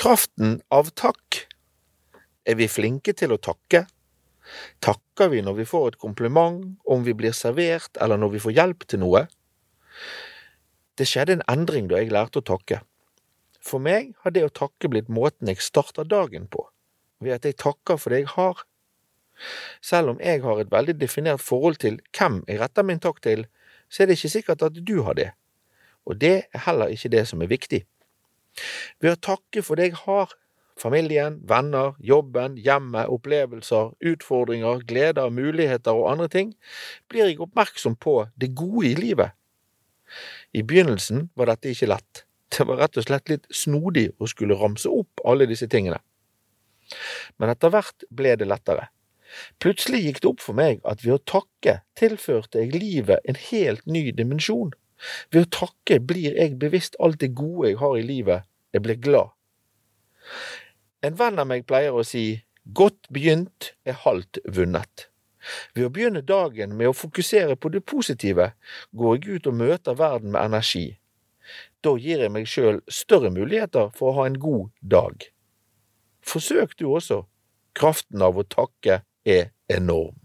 Kraften av takk. Er vi flinke til å takke? Takker vi når vi får et kompliment, om vi blir servert eller når vi får hjelp til noe? Det skjedde en endring da jeg lærte å takke. For meg har det å takke blitt måten jeg starter dagen på, ved at jeg takker for det jeg har. Selv om jeg har et veldig definert forhold til hvem jeg retter min takk til, så er det ikke sikkert at du har det, og det er heller ikke det som er viktig. Ved å takke for det jeg har, familien, venner, jobben, hjemmet, opplevelser, utfordringer, gleder, muligheter og andre ting, blir jeg oppmerksom på det gode i livet. I begynnelsen var dette ikke lett. Det var rett og slett litt snodig å skulle ramse opp alle disse tingene. Men etter hvert ble det lettere. Plutselig gikk det opp for meg at ved å takke tilførte jeg livet en helt ny dimensjon. Ved å takke blir jeg bevisst alt det gode jeg har i livet, jeg blir glad. En venn av meg pleier å si godt begynt er halvt vunnet. Ved å begynne dagen med å fokusere på det positive, går jeg ut og møter verden med energi. Da gir jeg meg sjøl større muligheter for å ha en god dag. Forsøk du også. Kraften av å takke er enorm.